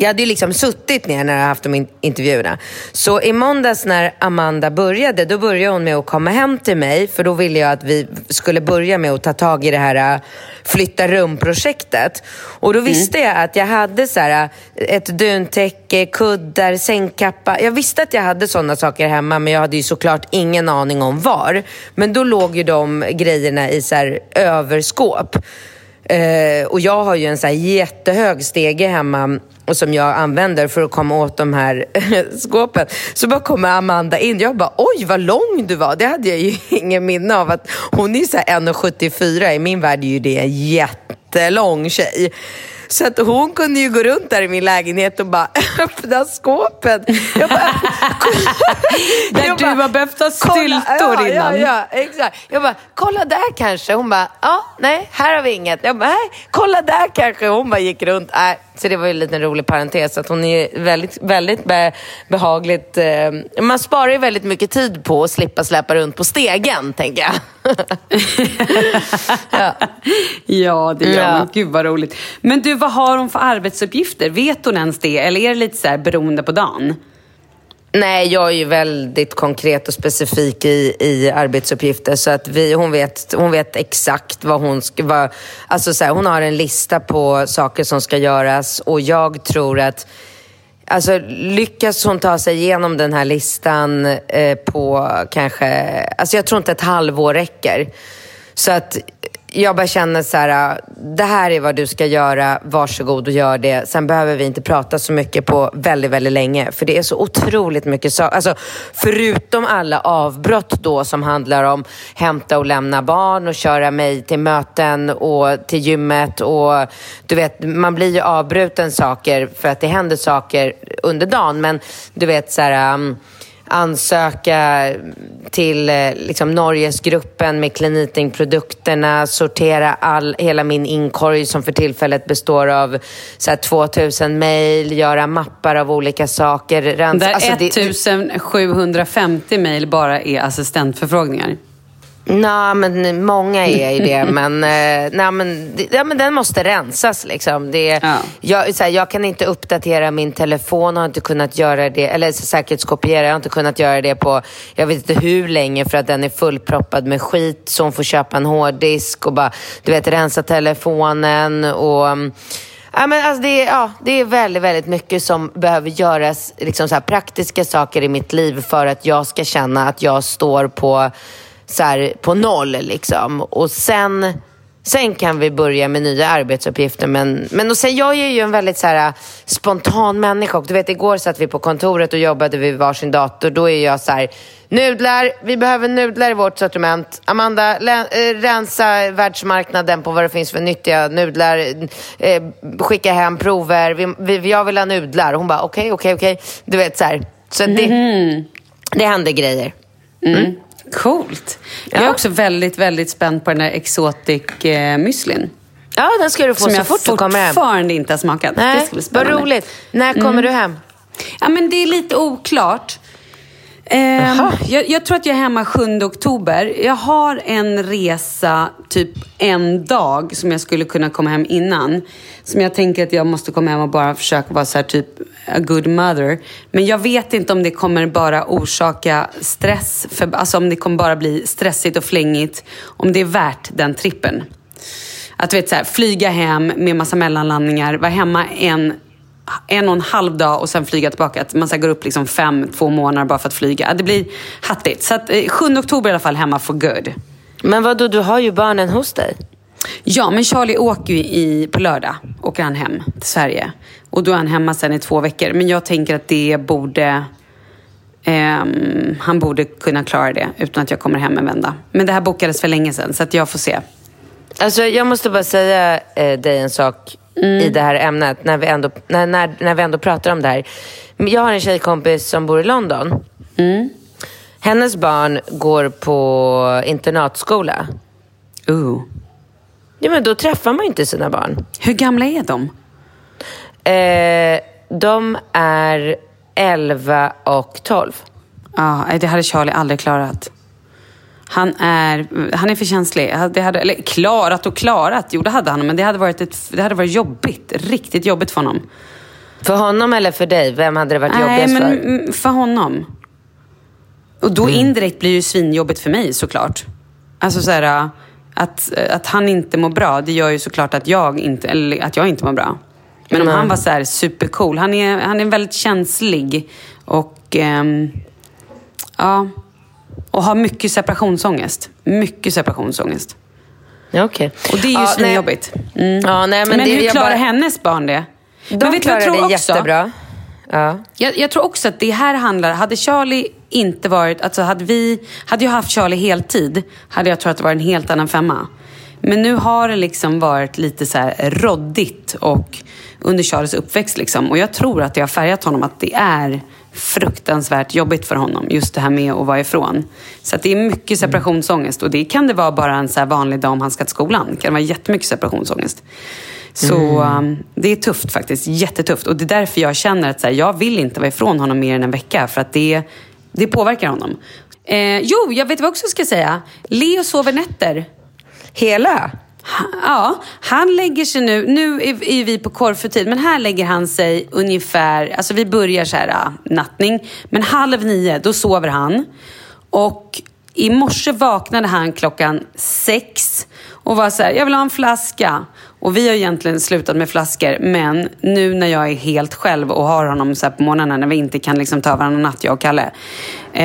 jag hade ju liksom suttit ner när jag haft de in- intervjuerna. Så i måndags när Amanda började, då började hon med att komma hem till mig. För då ville jag att vi skulle börja med att ta tag i det här äh, flytta rum-projektet. Och då visste jag att jag hade så här, äh, ett duntäcke, kuddar, sängkappa. Jag visste att jag hade sådana saker hemma men jag hade ju såklart ingen aning om var. Men då låg ju de grejerna i så här överskåp. Eh, och jag har ju en så här jättehög stege hemma och som jag använder för att komma åt de här skåpen. Så bara kommer Amanda in. Jag bara, oj vad lång du var. Det hade jag ju ingen minne av. att Hon är ju så här 1,74. I min värld är ju det en jättelång tjej. Så att hon kunde ju gå runt där i min lägenhet och bara öppna skåpen. Jag bara, Där jag du bara, har behövt ha styltor ja, innan. Ja, ja, exakt. Jag bara, kolla där kanske. Hon bara, ja, nej, här har vi inget. Jag bara, nej, kolla där kanske. Hon bara gick runt. Äh, så det var ju en liten rolig parentes. Att hon är väldigt, väldigt be, behagligt. Eh, man sparar ju väldigt mycket tid på att slippa släppa runt på stegen, tänker jag. ja. Ja, det gör Ja. man. Gud vad roligt. Men du, vad har hon för arbetsuppgifter? Vet hon ens det? Eller är det lite så här beroende på dagen? Nej, jag är ju väldigt konkret och specifik i, i arbetsuppgifter. Så att vi, hon, vet, hon vet exakt vad hon ska... Vad, alltså så här, hon har en lista på saker som ska göras och jag tror att Alltså lyckas hon ta sig igenom den här listan eh, på kanske... Alltså jag tror inte ett halvår räcker. Så att jag bara känner så här, det här är vad du ska göra, varsågod och gör det. Sen behöver vi inte prata så mycket på väldigt, väldigt länge. För det är så otroligt mycket saker. Alltså, förutom alla avbrott då som handlar om hämta och lämna barn och köra mig till möten och till gymmet. Och du vet, man blir ju avbruten saker för att det händer saker under dagen. Men du vet så här... Um, ansöka till eh, liksom, Norgesgruppen med Kliniting-produkterna, sortera all, hela min inkorg som för tillfället består av så här, 2000 mejl, göra mappar av olika saker. Rensa, Där alltså, det- 1750 mejl bara är assistentförfrågningar. Nej, men många är ju det. men, eh, nej, men, ja, men den måste rensas. Liksom. Det, jag, så här, jag kan inte uppdatera min telefon, har inte kunnat göra det, eller säkerhetskopiera, jag har inte kunnat göra det på jag vet inte hur länge för att den är fullproppad med skit. Så hon får köpa en hårddisk och bara, du vet, rensa telefonen. och... mm, Ja, men alltså det, är, ja, det är väldigt, väldigt mycket som behöver göras, liksom så här, praktiska saker i mitt liv för att jag ska känna att jag står på, så här, på noll. Liksom. Och sen, sen kan vi börja med nya arbetsuppgifter. Men, men och sen, jag är ju en väldigt så här, spontan människa. Och du vet, igår satt vi på kontoret och jobbade vid varsin dator. Då är jag så här, nudlar, vi behöver nudlar i vårt sortiment. Amanda, eh, rensa världsmarknaden på vad det finns för nyttiga nudlar. Eh, skicka hem prover. Vi, vi, jag vill ha nudlar. Hon bara, okej, okej, okej. Du vet så här. Så det, det händer grejer. Mm. Coolt. Jag är också väldigt, väldigt spänd på den där exotic eh, müslin. Ja, den ska du få Som så jag fort du kommer hem. fortfarande inte har smakat. Nej, vad roligt. När kommer Mm. du hem? Ja, men det är lite oklart. Ehm, jag, jag tror att jag är hemma 7 oktober. Jag har en resa typ en dag som jag skulle kunna komma hem innan. Som jag tänker att jag måste komma hem och bara försöka vara så här typ a good mother. Men jag vet inte om det kommer bara orsaka stress. För, alltså om det kommer bara bli stressigt och flängigt. Om det är värt den trippen. att du vet, så här, flyga hem med massa mellanlandningar, vara hemma en, en och en halv dag och sen flyga tillbaka. Att man så här, går upp liksom fem, två månader bara för att flyga. Det blir hattigt. Så att, eh, 7 oktober i alla fall hemma for good. Men vadå, du har ju barnen hos dig. Ja, men Charlie åker ju i, på lördag åker han hem till Sverige. Och då är han hemma sen i två veckor. Men jag tänker att det borde... ehm, han borde kunna klara det utan att jag kommer hem en vända. Men det här bokades för länge sedan så att jag får se. Alltså, jag måste bara säga eh, dig en sak i det här ämnet, när vi, ändå, när, när, när vi ändå pratar om det här. Jag har en tjejkompis som bor i London. Hennes barn går på internatskola. Uh. Ja, men då träffar man ju inte sina barn. Hur gamla är de? Eh, de är 11 och 12. Ja, det hade Charlie aldrig klarat. Han är, han är för känslig. Det hade, eller klarat och klarat, jo det hade han. Men det hade, varit ett, det hade varit jobbigt. Riktigt jobbigt för honom. För honom eller för dig? Vem hade det varit Nej, jobbigast men för? mm, för honom. Och då indirekt blir det ju svinjobbigt för mig såklart. Alltså så här, att, att han inte mår bra, det gör ju såklart att jag inte, eller att jag inte mår bra. Men om Nej. han var så här supercool, han är, han är väldigt känslig och ehm, ja, och har mycket separationsångest. Mycket separationsångest. Ja, okej. Och det är ju Ja, svinjobbigt. Mm. Ja, nej, men men det- hur klarar bara- hennes barn det? De men vet vad jag klarar tror det också? jättebra. Ja. Jag, jag tror också att det här handlar... Hade Charlie inte varit... Alltså hade vi... Hade jag haft Charlie heltid hade jag trott att det var en helt annan femma. Men nu har det liksom varit lite så här roddigt och under Charlies uppväxt liksom. Och jag tror att det har färgat honom att det är fruktansvärt jobbigt för honom. Just det här med att vara ifrån. Så det är mycket separationsångest. Och det kan det vara bara en så vanlig dag om han ska till skolan. Det kan vara jättemycket separationsångest. Så um, det är tufft faktiskt. Jättetufft. Och det är därför jag känner att så här, jag vill inte vara ifrån honom mer än en vecka. För att det, det påverkar honom. Eh, jo, jag vet vad jag också ska säga. Leo sover nätter. Hela? Ja, han lägger sig nu, nu är är vi på korvfötid, men här lägger han sig ungefär, alltså vi börjar så här ah, nattning, men halv nio, då sover han. Och i morse vaknade han klockan sex och var så här, jag vill ha en flaska. Och vi har egentligen slutat med flaskor, men nu när jag är helt själv och har honom så här på morgnarna när vi inte kan liksom ta varannan natt, jag och Kalle,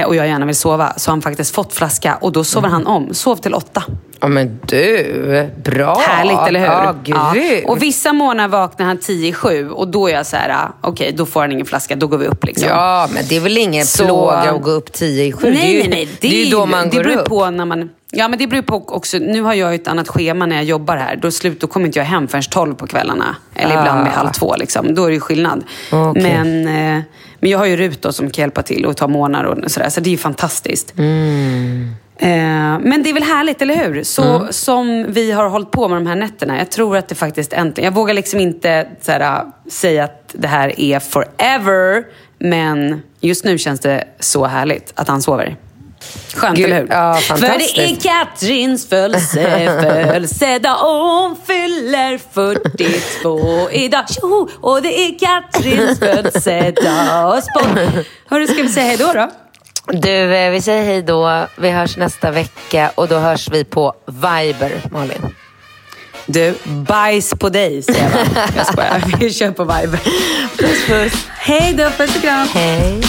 och jag gärna vill sova, så har han faktiskt fått flaska och då sover han om. Sov till åtta. Ja, men du. Bra. Härligt, eller hur? Ja, grymt. Och vissa månader vaknar han tio i sju och då är jag så här, ah, okej, då får han ingen flaska, då går vi upp liksom. Ja, men det är väl ingen Så- plåga att gå upp tio i sju? Nej, det ju, nej, nej. Det, är ju då man det går beror upp. på när man... Ja, men det beror på också. Nu har jag ju ett annat schema när jag jobbar här. Då, slut, då kommer inte jag hem förrän tolv på kvällarna. Eller ibland vid Ah. halv två. Liksom. Då är det ju skillnad. Okej. Men, eh, men jag har ju Rut då, som kan hjälpa till och ta månader och sådär. Så det är ju fantastiskt. Mm. Eh, men det är väl härligt, eller hur? Så som vi har hållit på med de här nätterna. Jag tror att det faktiskt äntligen... Jag vågar liksom inte såhär, säga att det här är forever. Men just nu känns det så härligt att han sover. Skönt, Gud, eller hur? ja, För det är. Katrins födelse, födelsedag och hon fyller 42 idag. Tjoho! Och det är Katrins födelsedag. Hörru, ska vi säga hej då då? Du, eh, vi säger hej då. Vi hörs nästa vecka och då hörs vi på Viber, Malin. Du, bajs på dig säger jag bara. Jag skojar, vi kör på Viber. Puss puss. Hej då, puss och kram. Hej.